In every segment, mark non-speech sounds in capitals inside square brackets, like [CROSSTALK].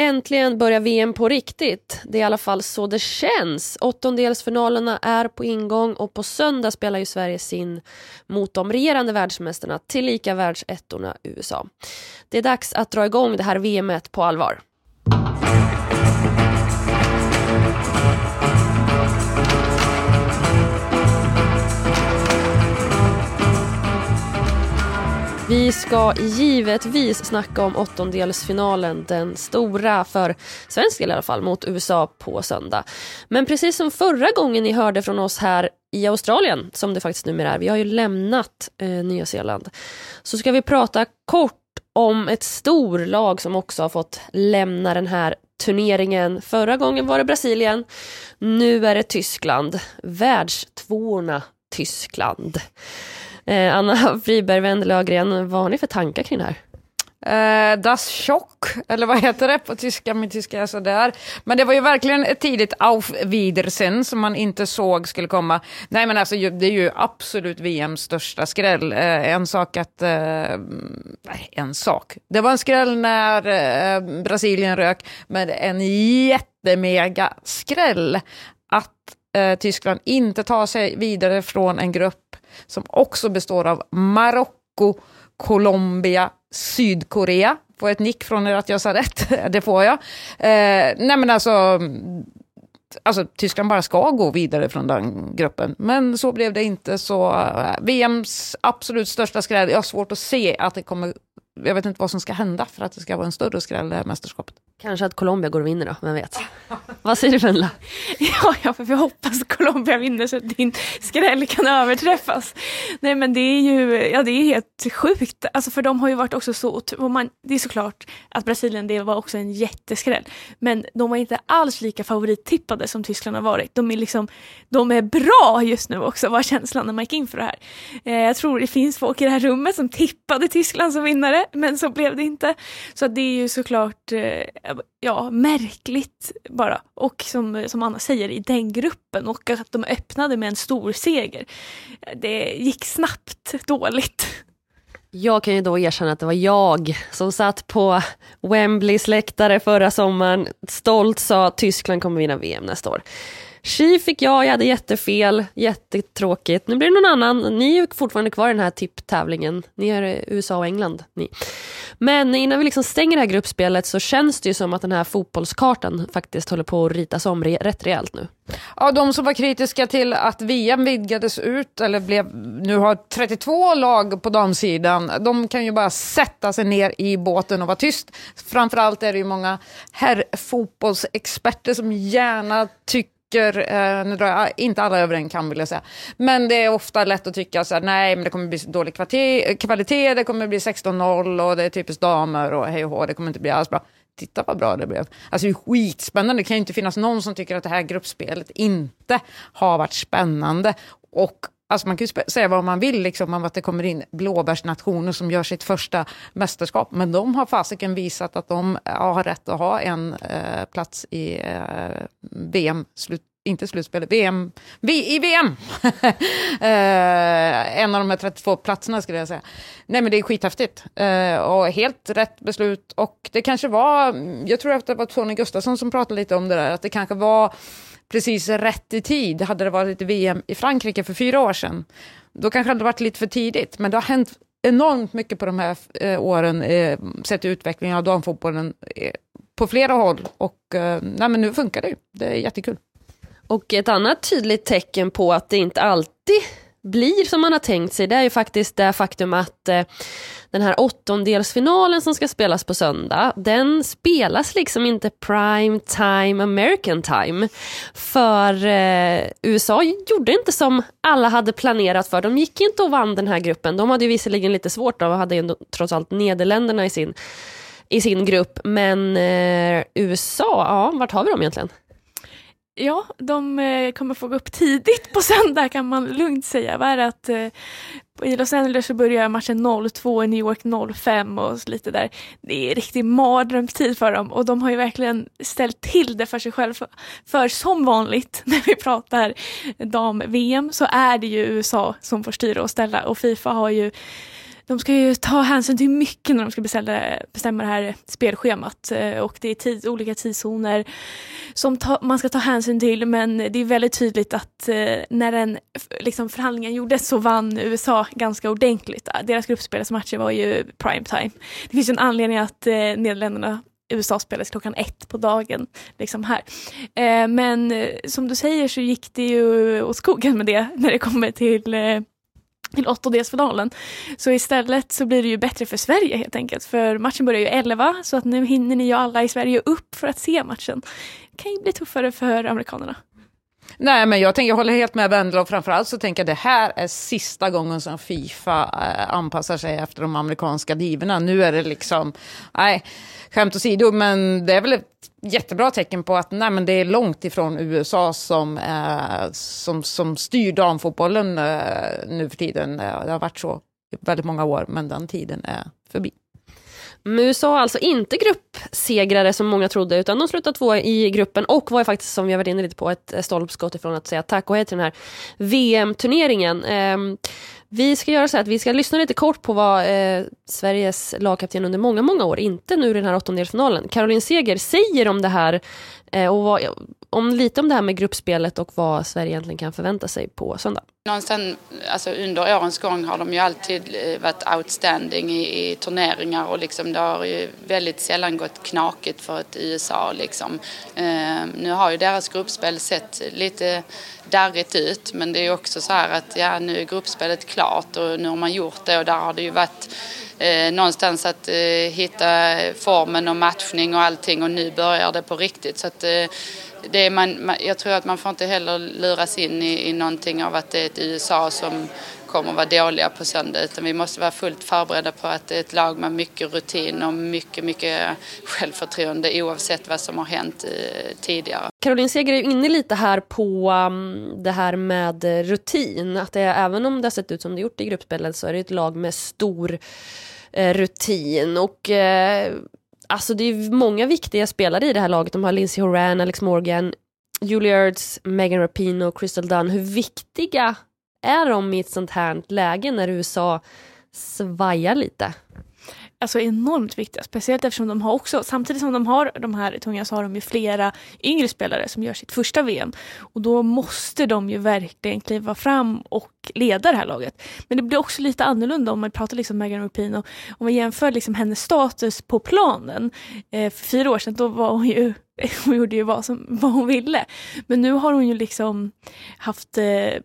Äntligen börjar VM på riktigt. Det är i alla fall så det känns. Åttondelsfinalerna är på ingång och på söndag spelar ju Sverige sin mot de regerande världsmästarna, tillika världsettorna USA. Det är dags att dra igång det här VMet på allvar. Vi ska givetvis snacka om åttondelsfinalen, den stora för svensk del i alla fall, mot USA på söndag. Men precis som förra gången ni hörde från oss här i Australien, som det faktiskt numera är, vi har ju lämnat eh, Nya Zeeland, så ska vi prata kort om ett storlag som också har fått lämna den här turneringen. Förra gången var det Brasilien, nu är det Tyskland. Världstvåorna Tyskland. Eh, Anna Friberg Wendelögren, vad har ni för tankar kring det här? Eh, das Schock, eller vad heter det på tyska? Min tyska är sådär. Men det var ju verkligen ett tidigt Auf Wiedersehen som man inte såg skulle komma. Nej men alltså det är ju absolut VMs största skräll. Eh, en sak att... Eh, nej, en sak. Det var en skräll när Brasilien rök, men en jättemega skräll att Eh, Tyskland inte tar sig vidare från en grupp som också består av Marocko, Colombia, Sydkorea. Får jag ett nick från er att jag sa rätt? [LAUGHS] det får jag. Eh, nej men alltså, alltså, Tyskland bara ska gå vidare från den gruppen. Men så blev det inte. Så eh, VMs absolut största skräll, jag har svårt att se att det kommer jag vet inte vad som ska hända för att det ska vara en större skräll det här mästerskapet. Kanske att Colombia går och vinner då, vem vet? [LAUGHS] vad säger du Vendela? [LAUGHS] Ja, ja, för vi hoppas att Colombia vinner så att din skräll kan överträffas. Nej men det är ju, ja det är helt sjukt, alltså för de har ju varit också så, och man, det är såklart att Brasilien det var också en jätteskräll, men de var inte alls lika favorittippade som Tyskland har varit. De är liksom, de är bra just nu också var känslan när man gick in för det här. Eh, jag tror det finns folk i det här rummet som tippade Tyskland som vinnare, men så blev det inte. Så det är ju såklart eh, Eh, ja, märkligt bara. Och som, som Anna säger, i den gruppen och att de öppnade med en stor seger. Det gick snabbt dåligt. Jag kan ju då erkänna att det var jag som satt på Wembleys läktare förra sommaren, stolt sa att Tyskland kommer vinna VM nästa år. Tji fick jag, jag hade jättefel, jättetråkigt. Nu blir det någon annan. Ni är fortfarande kvar i den här tipptävlingen. Ni är USA och England. Ni. Men innan vi liksom stänger det här gruppspelet så känns det ju som att den här fotbollskartan faktiskt håller på att ritas om rätt rejält nu. Ja, de som var kritiska till att VM vidgades ut, eller blev, nu har 32 lag på damsidan, de kan ju bara sätta sig ner i båten och vara tyst. Framförallt är det ju många herrfotbollsexperter som gärna tycker, eh, nu drar jag ah, inte alla över en kam vill jag säga, men det är ofta lätt att tycka så här, nej men det kommer bli dålig kvalitet, kvalitet det kommer bli 16-0 och det är typiskt damer och hej och hå, det kommer inte bli alls bra. Titta vad bra det blev. Alltså det är skitspännande, det kan ju inte finnas någon som tycker att det här gruppspelet inte har varit spännande. Och Alltså man kan ju säga vad man vill liksom, om att det kommer in blåbärsnationer som gör sitt första mästerskap. Men de har fasiken visat att de har rätt att ha en eh, plats i eh, VM, slut, inte slutspel, VM, v, i VM! [LAUGHS] eh, en av de här 32 platserna skulle jag säga. Nej men det är skithäftigt. Eh, och helt rätt beslut. Och det kanske var, jag tror att det var Tony Gustafsson som pratade lite om det där, att det kanske var precis rätt i tid. Hade det varit VM i Frankrike för fyra år sedan, då kanske det hade varit lite för tidigt. Men det har hänt enormt mycket på de här eh, åren, eh, sett utvecklingen av damfotbollen eh, på flera håll. Och eh, nej, men nu funkar det ju. Det är jättekul. Och ett annat tydligt tecken på att det inte alltid blir som man har tänkt sig, det är ju faktiskt det faktum att eh, den här åttondelsfinalen som ska spelas på söndag, den spelas liksom inte prime time American time. För eh, USA gjorde inte som alla hade planerat för. De gick inte och vann den här gruppen. De hade ju visserligen lite svårt då och hade ju trots allt Nederländerna i sin, i sin grupp. Men eh, USA, ja, vart har vi dem egentligen? Ja, de eh, kommer få gå upp tidigt på söndag kan man lugnt säga. Vad är det att eh, i Los Angeles så börjar matchen 02, i New York 05 och lite där. Det är riktig mardrömstid för dem och de har ju verkligen ställt till det för sig själv. För, för som vanligt [LAUGHS] när vi pratar dam-VM så är det ju USA som får styra och ställa och Fifa har ju de ska ju ta hänsyn till mycket när de ska beställa, bestämma det här spelschemat eh, och det är tid, olika tidszoner som ta, man ska ta hänsyn till men det är väldigt tydligt att eh, när den liksom, förhandlingen gjordes så vann USA ganska ordentligt. Deras gruppspelsmatcher var ju prime time. Det finns en anledning att eh, Nederländerna USA spelades klockan ett på dagen. Liksom här. Eh, men som du säger så gick det ju åt skogen med det när det kommer till eh, till åttondelsfinalen. Så istället så blir det ju bättre för Sverige helt enkelt. För matchen börjar ju 11 så att nu hinner ni ju alla i Sverige upp för att se matchen. Det kan ju bli tuffare för amerikanerna. Nej, men jag, tänker, jag håller helt med Vendela och framförallt så tänker jag att det här är sista gången som Fifa eh, anpassar sig efter de amerikanska divorna. Nu är det liksom, nej, skämt åsido, men det är väl ett jättebra tecken på att nej, men det är långt ifrån USA som, eh, som, som styr damfotbollen eh, nu för tiden. Eh, det har varit så i väldigt många år, men den tiden är förbi. Men USA är alltså inte gruppsegrare som många trodde utan de slutade två i gruppen och var faktiskt som vi har varit inne lite på ett stolpskott ifrån att säga tack och hej till den här VM-turneringen. Eh, vi ska göra så här att vi ska lyssna lite kort på vad eh, Sveriges lagkapten under många, många år, inte nu i den här åttondelsfinalen, Caroline Seger säger om det här eh, och vad, om lite om det här med gruppspelet och vad Sverige egentligen kan förvänta sig på söndag. Någonstans alltså under årens gång har de ju alltid eh, varit outstanding i, i turneringar och liksom det har ju väldigt sällan gått knakigt för ett USA. Liksom. Eh, nu har ju deras gruppspel sett lite darrigt ut men det är också så här att ja, nu är gruppspelet klart och nu har man gjort det och där har det ju varit eh, någonstans att eh, hitta formen och matchning och allting och nu börjar det på riktigt. Så att, eh, det är man, jag tror att man får inte heller luras in i, i någonting av att det är ett USA som kommer att vara dåliga på söndag utan vi måste vara fullt förberedda på att det är ett lag med mycket rutin och mycket, mycket självförtroende oavsett vad som har hänt eh, tidigare. Caroline Seger är inne lite här på um, det här med rutin. Att det, även om det har sett ut som det gjort i gruppspelet så är det ett lag med stor eh, rutin och eh, alltså det är många viktiga spelare i det här laget. De har Lindsey Horan, Alex Morgan, Julie Ertz, Megan Rapinoe, Crystal Dunn. Hur viktiga är de i ett sånt här läge när USA svajar lite? Alltså enormt viktiga. Speciellt eftersom de har också, samtidigt som de har de här tunga så har de ju flera yngre spelare som gör sitt första VM. Och då måste de ju verkligen kliva fram och leda det här laget. Men det blir också lite annorlunda om man pratar liksom Megan Rapinoe. Om man jämför liksom hennes status på planen. Eh, för fyra år sedan då var hon ju [LAUGHS] hon gjorde ju vad, som, vad hon ville. Men nu har hon ju liksom haft eh,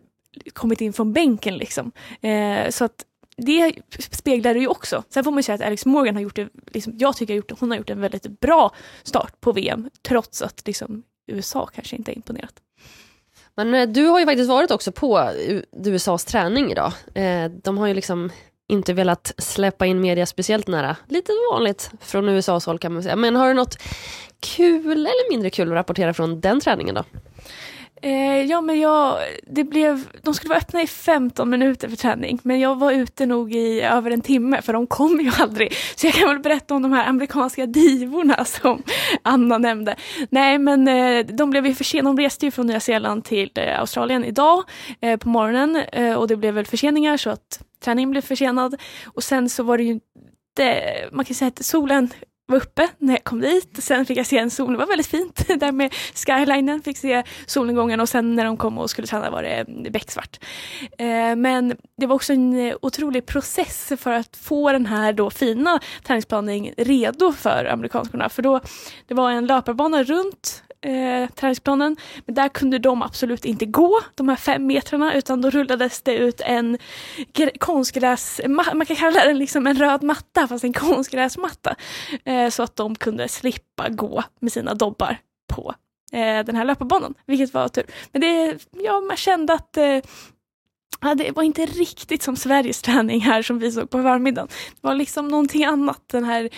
kommit in från bänken liksom. Eh, så att det speglar det ju också. Sen får man säga att Alex Morgan har gjort det, liksom, jag tycker att hon har gjort en väldigt bra start på VM trots att liksom, USA kanske inte är imponerat. Men eh, du har ju faktiskt varit också på USAs träning idag. Eh, de har ju liksom inte velat släppa in media speciellt nära. Lite vanligt från USAs håll kan man säga. Men har du något kul eller mindre kul att rapportera från den träningen då? Eh, ja, men jag, det blev, de skulle vara öppna i 15 minuter för träning, men jag var ute nog i över en timme, för de kom ju [LAUGHS] aldrig. Så jag kan väl berätta om de här amerikanska divorna som [LAUGHS] Anna nämnde. Nej, men eh, de blev ju försenade, de reste ju från Nya Zeeland till eh, Australien idag eh, på morgonen eh, och det blev väl förseningar så att träningen blev försenad. Och sen så var det ju inte, man kan säga att solen var uppe när jag kom dit. Sen fick jag se en sol, det var väldigt fint [LAUGHS] där med skylinen. Fick se solnedgången och sen när de kom och skulle träna var det eh, becksvart. Eh, men det var också en eh, otrolig process för att få den här då fina träningsplanen redo för amerikanskorna. För då, det var en löparbana runt eh, träningsplanen. Men där kunde de absolut inte gå, de här fem metrarna, utan då rullades det ut en konstgräs, man kan kalla den liksom en röd matta, fast en konstgräsmatta. Eh, så att de kunde slippa gå med sina dobbar på eh, den här löparbanan, vilket var tur. Men det, ja, man kände att eh, Ja, det var inte riktigt som Sveriges träning här som vi såg på förmiddagen. Det var liksom någonting annat. Den här,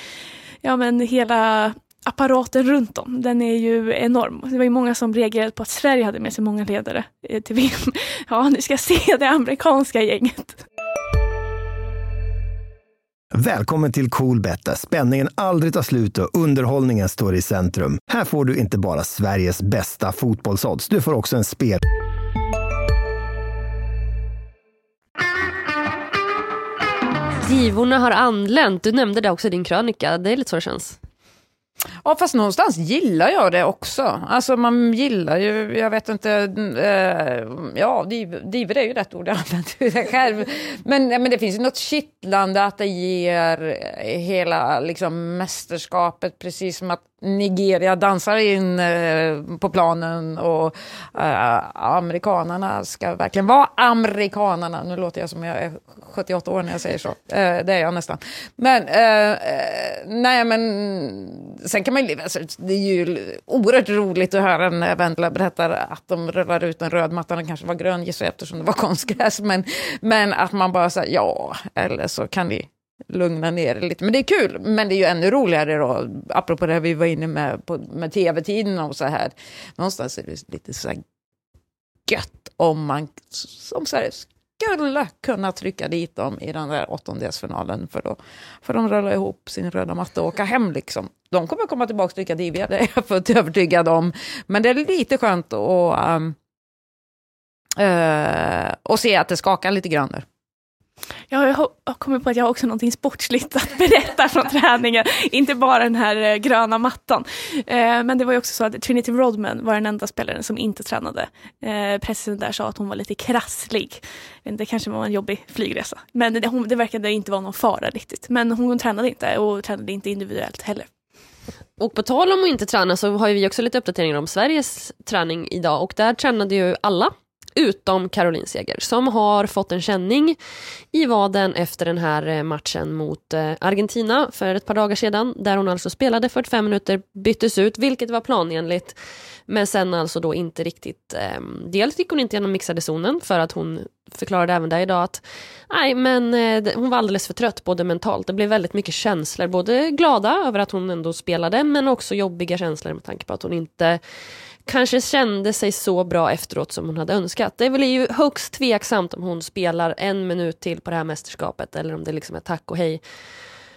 ja men hela apparaten runt om, den är ju enorm. Det var ju många som reagerade på att Sverige hade med sig många ledare eh, till VM. [LAUGHS] Ja, ni ska se det amerikanska gänget. Välkommen till Coolbet där spänningen aldrig tar slut och underhållningen står i centrum. Här får du inte bara Sveriges bästa fotbollsodds, du får också en spel... Divorna har anlänt. Du nämnde det också i din krönika. Det är lite så det känns. Ja, fast någonstans gillar jag det också. Alltså man gillar ju, jag vet inte, eh, ja, diver är ju rätt ord, jag använder själv. Men, men det finns ju något kittlande att det ger hela liksom, mästerskapet, precis som att Nigeria dansar in eh, på planen och eh, amerikanarna ska verkligen vara amerikanarna. Nu låter jag som jag är 78 år när jag säger så. Eh, det är jag nästan. Men, eh, eh, nej men, sen kan man ju, alltså, det är ju oerhört roligt att höra när Vendela berättar att de rullar ut en röd matta, den kanske var grön gissar jag eftersom det var konstgräs, men, men att man bara säger ja, eller så kan vi lugna ner det lite. Men det är kul, men det är ju ännu roligare då, apropå det vi var inne med, på, med tv-tiden och så här. Någonstans är det lite så här gött om man som så här, skulle kunna trycka dit dem i den där åttondelsfinalen för då får de rulla ihop sin röda matta och åka hem. Liksom. De kommer komma tillbaka lika diviga, det är jag fullt övertygad om. Men det är lite skönt att um, uh, och se att det skakar lite grann där. Jag har kommit på att jag har också någonting sportsligt att [LAUGHS] berätta från träningen. Inte bara den här eh, gröna mattan. Eh, men det var ju också så att Trinity Rodman var den enda spelaren som inte tränade. Eh, pressen där sa att hon var lite krasslig. Det kanske var en jobbig flygresa. Men det, hon, det verkade inte vara någon fara riktigt. Men hon tränade inte och tränade inte individuellt heller. Och på tal om att inte träna så har vi också lite uppdateringar om Sveriges träning idag och där tränade ju alla utom Caroline Seger som har fått en känning i vaden efter den här eh, matchen mot eh, Argentina för ett par dagar sedan där hon alltså spelade 45 minuter, byttes ut, vilket var planenligt. Men sen alltså då inte riktigt, eh, dels gick hon inte genom mixade zonen för att hon förklarade även där idag att nej men eh, hon var alldeles för trött både mentalt, det blev väldigt mycket känslor, både glada över att hon ändå spelade men också jobbiga känslor med tanke på att hon inte kanske kände sig så bra efteråt som hon hade önskat. Det är väl ju högst tveksamt om hon spelar en minut till på det här mästerskapet eller om det liksom är tack och hej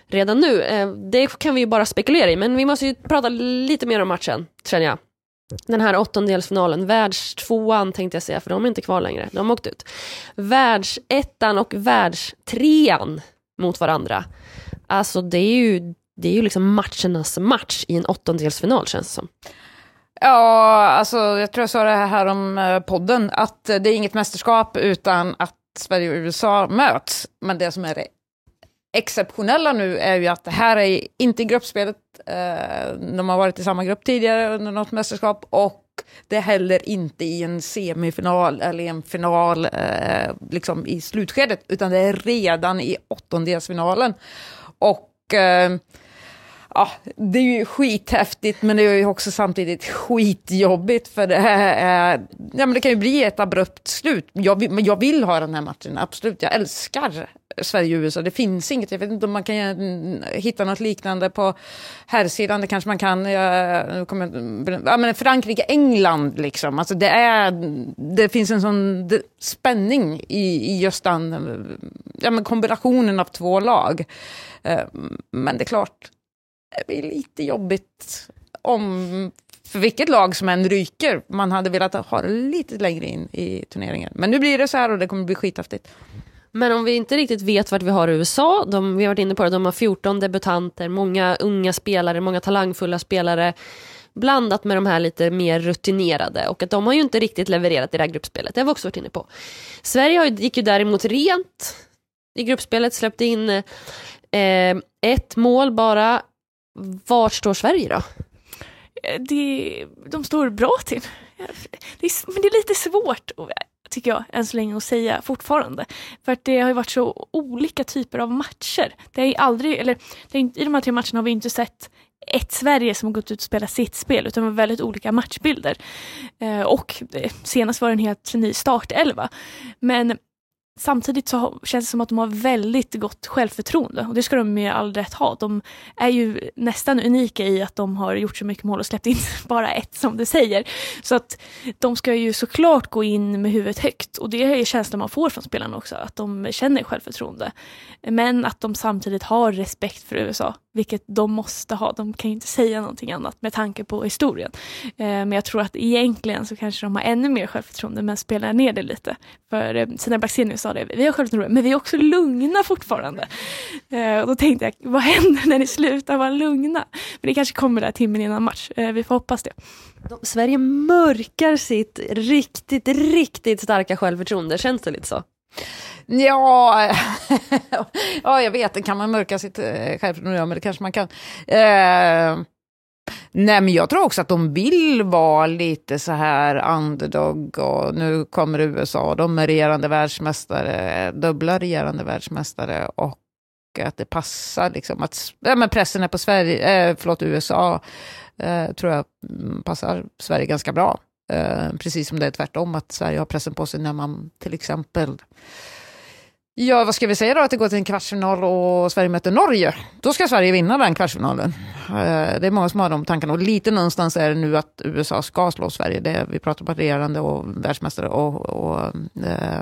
redan nu. Eh, det kan vi ju bara spekulera i men vi måste ju prata lite mer om matchen känner jag. Den här åttondelsfinalen, världstvåan tänkte jag säga för de är inte kvar längre, de har åkt ut. Världsettan och världstrean mot varandra. Alltså det är ju, det är ju liksom matchernas match i en åttondelsfinal känns det som. Ja, alltså jag tror jag sa det här om eh, podden, att det är inget mästerskap utan att Sverige och USA möts. Men det som är det exceptionella nu är ju att det här är inte i gruppspelet, eh, de har varit i samma grupp tidigare under något mästerskap, och det är heller inte i en semifinal eller en final eh, liksom i slutskedet, utan det är redan i åttondelsfinalen. Och eh, ja, det är ju skithäftigt men det är ju också samtidigt skitjobbigt för det, är, ja, men det kan ju bli ett abrupt slut. Jag vill, men jag vill ha den här matchen, absolut. Jag älskar Sverige och USA. Det finns inget, jag vet inte om man kan hitta något liknande på herrsidan. Det kanske man kan. Jag, ja, men Frankrike, England liksom. Alltså det, är, det finns en sån spänning i, i just den ja, men kombinationen av två lag. Eh, men det är klart, det blir lite jobbigt om för vilket lag som än ryker. Man hade velat ha det lite längre in i turneringen. Men nu blir det så här och det kommer bli skithäftigt. Men om vi inte riktigt vet vart vi har USA, de, vi har varit inne på det, de har 14 debutanter, många unga spelare, många talangfulla spelare blandat med de här lite mer rutinerade och att de har ju inte riktigt levererat i det här gruppspelet, det har vi också varit inne på. Sverige gick ju däremot rent i gruppspelet, släppte in eh, ett mål bara, vart står Sverige då? Eh, det, de står bra till. Det är, men det är lite svårt, eh, tycker jag, än så länge att säga fortfarande. För att det har ju varit så olika typer av matcher. Det är aldrig, eller är, I de här tre matcherna har vi inte sett ett Sverige som har gått ut och spelat sitt spel utan var väldigt olika matchbilder. Eh, och eh, senast var det en helt ny startelva. Men Samtidigt så känns det som att de har väldigt gott självförtroende och det ska de med all rätt ha. De är ju nästan unika i att de har gjort så mycket mål och släppt in [LAUGHS] bara ett som du säger. Så att de ska ju såklart gå in med huvudet högt och det är känslan man får från spelarna också, att de känner självförtroende. Men att de samtidigt har respekt för USA vilket de måste ha. De kan ju inte säga någonting annat med tanke på historien. Eh, men jag tror att egentligen så kanske de har ännu mer självförtroende men spelar ner det lite. För eh, Sina Blackstenius sa det, vi har självförtroende men vi är också lugna fortfarande. Eh, och då tänkte jag, vad händer när ni slutar vara lugna? Men det kanske kommer där timmen innan match, eh, vi får hoppas det. De, Sverige mörkar sitt riktigt, riktigt starka självförtroende, känns det lite så? Ja, [LAUGHS] ja, jag vet, kan man mörka sitt eh, självförtroende? men det kanske man kan. Eh, nej, men jag tror också att de vill vara lite så här underdog och nu kommer USA, de är regerande världsmästare, dubbla regerande världsmästare och att det passar liksom att, ja, men pressen är på Sverige, eh, förlåt USA, eh, tror jag mm, passar Sverige ganska bra. Eh, precis som det är tvärtom, att Sverige har pressen på sig när man till exempel Ja, vad ska vi säga då? Att det går till en kvartsfinal och Sverige möter Norge. Då ska Sverige vinna den kvartsfinalen. Eh, det är många som har de tankarna. Och lite någonstans är det nu att USA ska slå Sverige. Det, vi pratar om regerande och världsmästare och, och eh,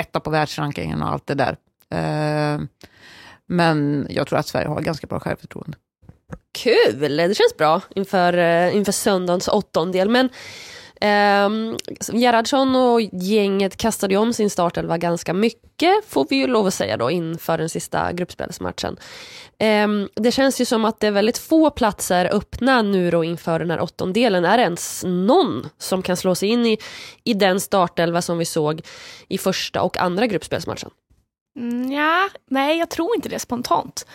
etta på världsrankingen och allt det där. Eh, men jag tror att Sverige har ganska bra självförtroende. Kul, det känns bra inför, eh, inför söndagens åttondel. Men Um, Gerhardsson och gänget kastade ju om sin startelva ganska mycket, får vi ju lov att säga då, inför den sista gruppspelsmatchen. Um, det känns ju som att det är väldigt få platser öppna nu då inför den här åttondelen. Är det ens någon som kan slå sig in i, i den startelva som vi såg i första och andra gruppspelsmatchen? Mm, ja, nej, jag tror inte det spontant.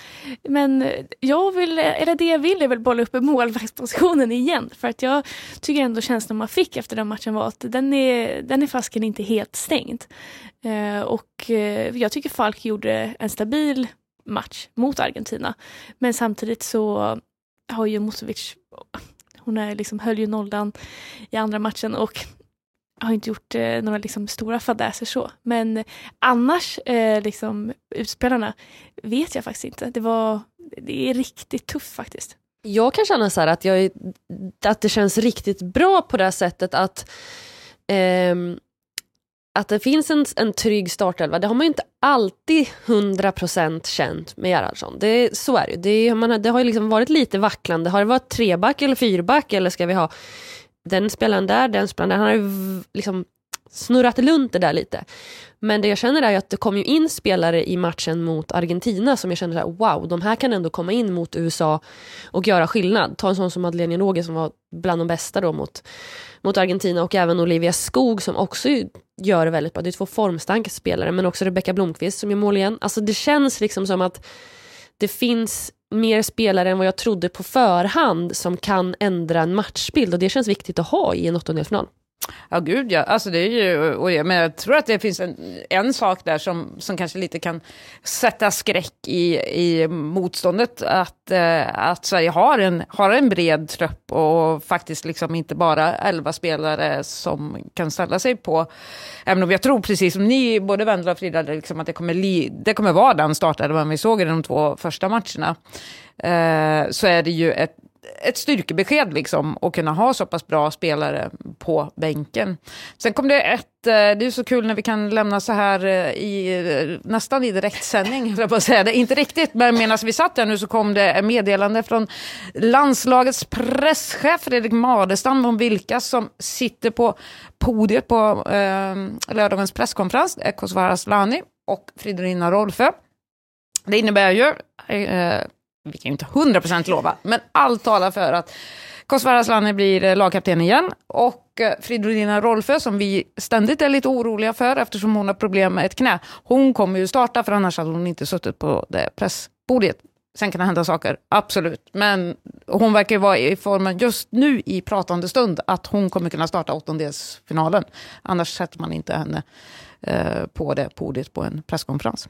Men jag vill, eller det jag vill är väl bolla upp målvaktspositionen igen. För att jag tycker ändå känslan man fick efter den matchen var att den är, den är fasken inte helt stängd. Eh, och eh, jag tycker Falk gjorde en stabil match mot Argentina. Men samtidigt så har ju Musovic, hon är liksom, höll ju nollan i andra matchen och har inte gjort eh, några liksom, stora fadäser så. Men annars, eh, liksom, utspelarna, vet jag faktiskt inte. Det, var, det är riktigt tufft faktiskt. Jag kan känna så att, jag, att det känns riktigt bra på det här sättet att eh, att det finns en, en trygg startelva, det har man ju inte alltid 100% känt med Gerhardsson. Det, så är det ju. Det, man, det har ju liksom varit lite vacklande. Har det varit treback eller fyrback eller ska vi ha den spelaren där, den spelaren där. Han har ju liksom snurrat runt det där lite. Men det jag känner är att det kom ju in spelare i matchen mot Argentina som jag känner så wow, de här kan ändå komma in mot USA och göra skillnad. Ta en sån som Madeleine Roger som var bland de bästa då mot, mot Argentina och även Olivia Skog som också gör det väldigt bra. Det är två formstarka spelare men också Rebecka Blomqvist som gör mål igen. Alltså det känns liksom som att det finns mer spelare än vad jag trodde på förhand som kan ändra en matchbild och det känns viktigt att ha i en åttondelsfinal. Ja, gud ja. Alltså det är ju, och jag, men jag tror att det finns en, en sak där som, som kanske lite kan sätta skräck i, i motståndet. Att, eh, att Sverige har en, har en bred trupp och faktiskt liksom inte bara elva spelare som kan ställa sig på. Även om jag tror, precis som ni, både Wendela och Frida, liksom att det kommer, li, det kommer vara den startelvan vi såg i de två första matcherna. Eh, så är det ju ett ett styrkebesked liksom att kunna ha så pass bra spelare på bänken. Sen kom det ett, eh, det är så kul när vi kan lämna så här eh, i, eh, nästan i direktsändning, [LAUGHS] jag på att säga det. Inte riktigt, men medan vi satt där nu så kom det ett meddelande från landslagets presschef Fredrik Madestam om vilka som sitter på podiet på eh, lördagens presskonferens. Det är Kosovare Asllani och Fridolina Rolfö. Det innebär ju eh, vi kan ju inte 100% lova, men allt talar för att Kosovare Asllani blir eh, lagkapten igen. Och eh, Fridolina Rolfö, som vi ständigt är lite oroliga för eftersom hon har problem med ett knä, hon kommer ju starta för annars hade hon inte suttit på det pressbordet. Sen kan det hända saker, absolut. Men hon verkar ju vara i formen just nu i pratande stund att hon kommer kunna starta åttondelsfinalen. Annars sätter man inte henne eh, på det podiet på en presskonferens.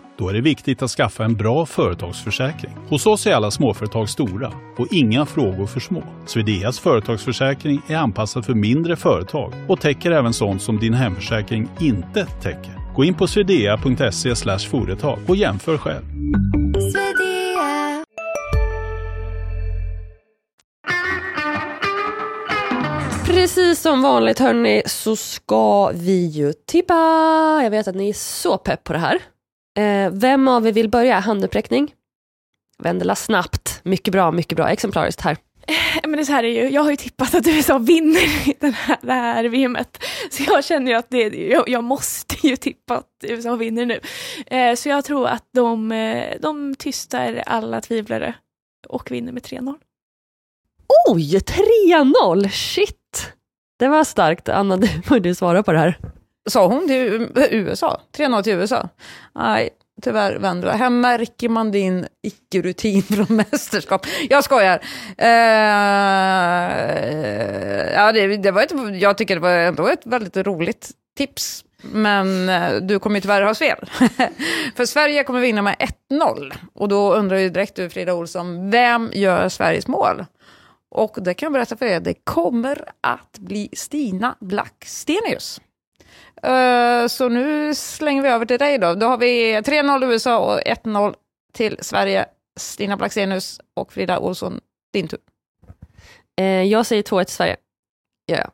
Då är det viktigt att skaffa en bra företagsförsäkring. Hos oss är alla småföretag stora och inga frågor för små. Swedeas företagsförsäkring är anpassad för mindre företag och täcker även sånt som din hemförsäkring inte täcker. Gå in på swedea.se företag och jämför själv. Precis som vanligt hörni så ska vi ju tippa. Jag vet att ni är så pepp på det här. Eh, vem av er vill börja? Handuppräckning? Vendela snabbt. Mycket bra, mycket bra. Exemplariskt här. Men det så här är ju, jag har ju tippat att USA vinner [LAUGHS] den här, det här VMet. Så jag känner ju att det, jag, jag måste ju tippa att USA vinner nu. Eh, så jag tror att de, eh, de tystar alla tvivlare och vinner med 3-0. Oj, 3-0! Shit! Det var starkt. Anna, [LAUGHS] du du svara på det här. Sa hon till USA? 3-0 till USA? Nej, tyvärr Vendela. Här märker man din icke-rutin från [LAUGHS] mästerskap. Jag skojar. Eh, ja, det, det var ett, jag tycker det var ändå ett väldigt roligt tips. Men eh, du kommer ju tyvärr ha fel. [LAUGHS] För Sverige kommer vinna med 1-0. Och då undrar ju direkt du, Frida Olsson, vem gör Sveriges mål? Och det kan jag berätta för er, det kommer att bli Stina Blackstenius. Uh, så nu slänger vi över till dig då. Då har vi 3-0 USA och 1-0 till Sverige. Stina Blackstenius och Frida Olsson, din tur. Eh, jag säger 2-1 till Sverige. Ja. Yeah.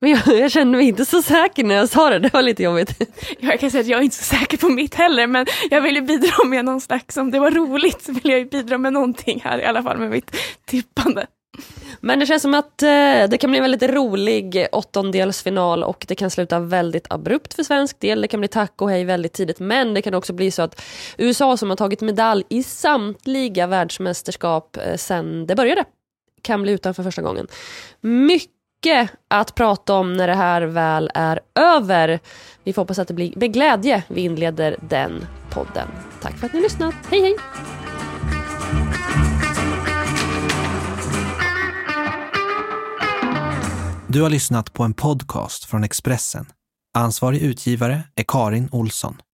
Men jag, jag kände mig inte så säker när jag sa det, det var lite jobbigt. [LAUGHS] Jag kan säga att jag är inte så säker på mitt heller, men jag vill ju bidra med någon slags, om det var roligt så vill jag ju bidra med någonting här i alla fall med mitt tippande. Men det känns som att eh, det kan bli en väldigt rolig åttondelsfinal och det kan sluta väldigt abrupt för svensk del. Det kan bli tack och hej väldigt tidigt men det kan också bli så att USA som har tagit medalj i samtliga världsmästerskap eh, sen det började kan bli utan för första gången. Mycket mycket att prata om när det här väl är över. Vi får hoppas att det blir med glädje vi inleder den podden. Tack för att ni har lyssnat. Hej hej! Du har lyssnat på en podcast från Expressen. Ansvarig utgivare är Karin Olsson.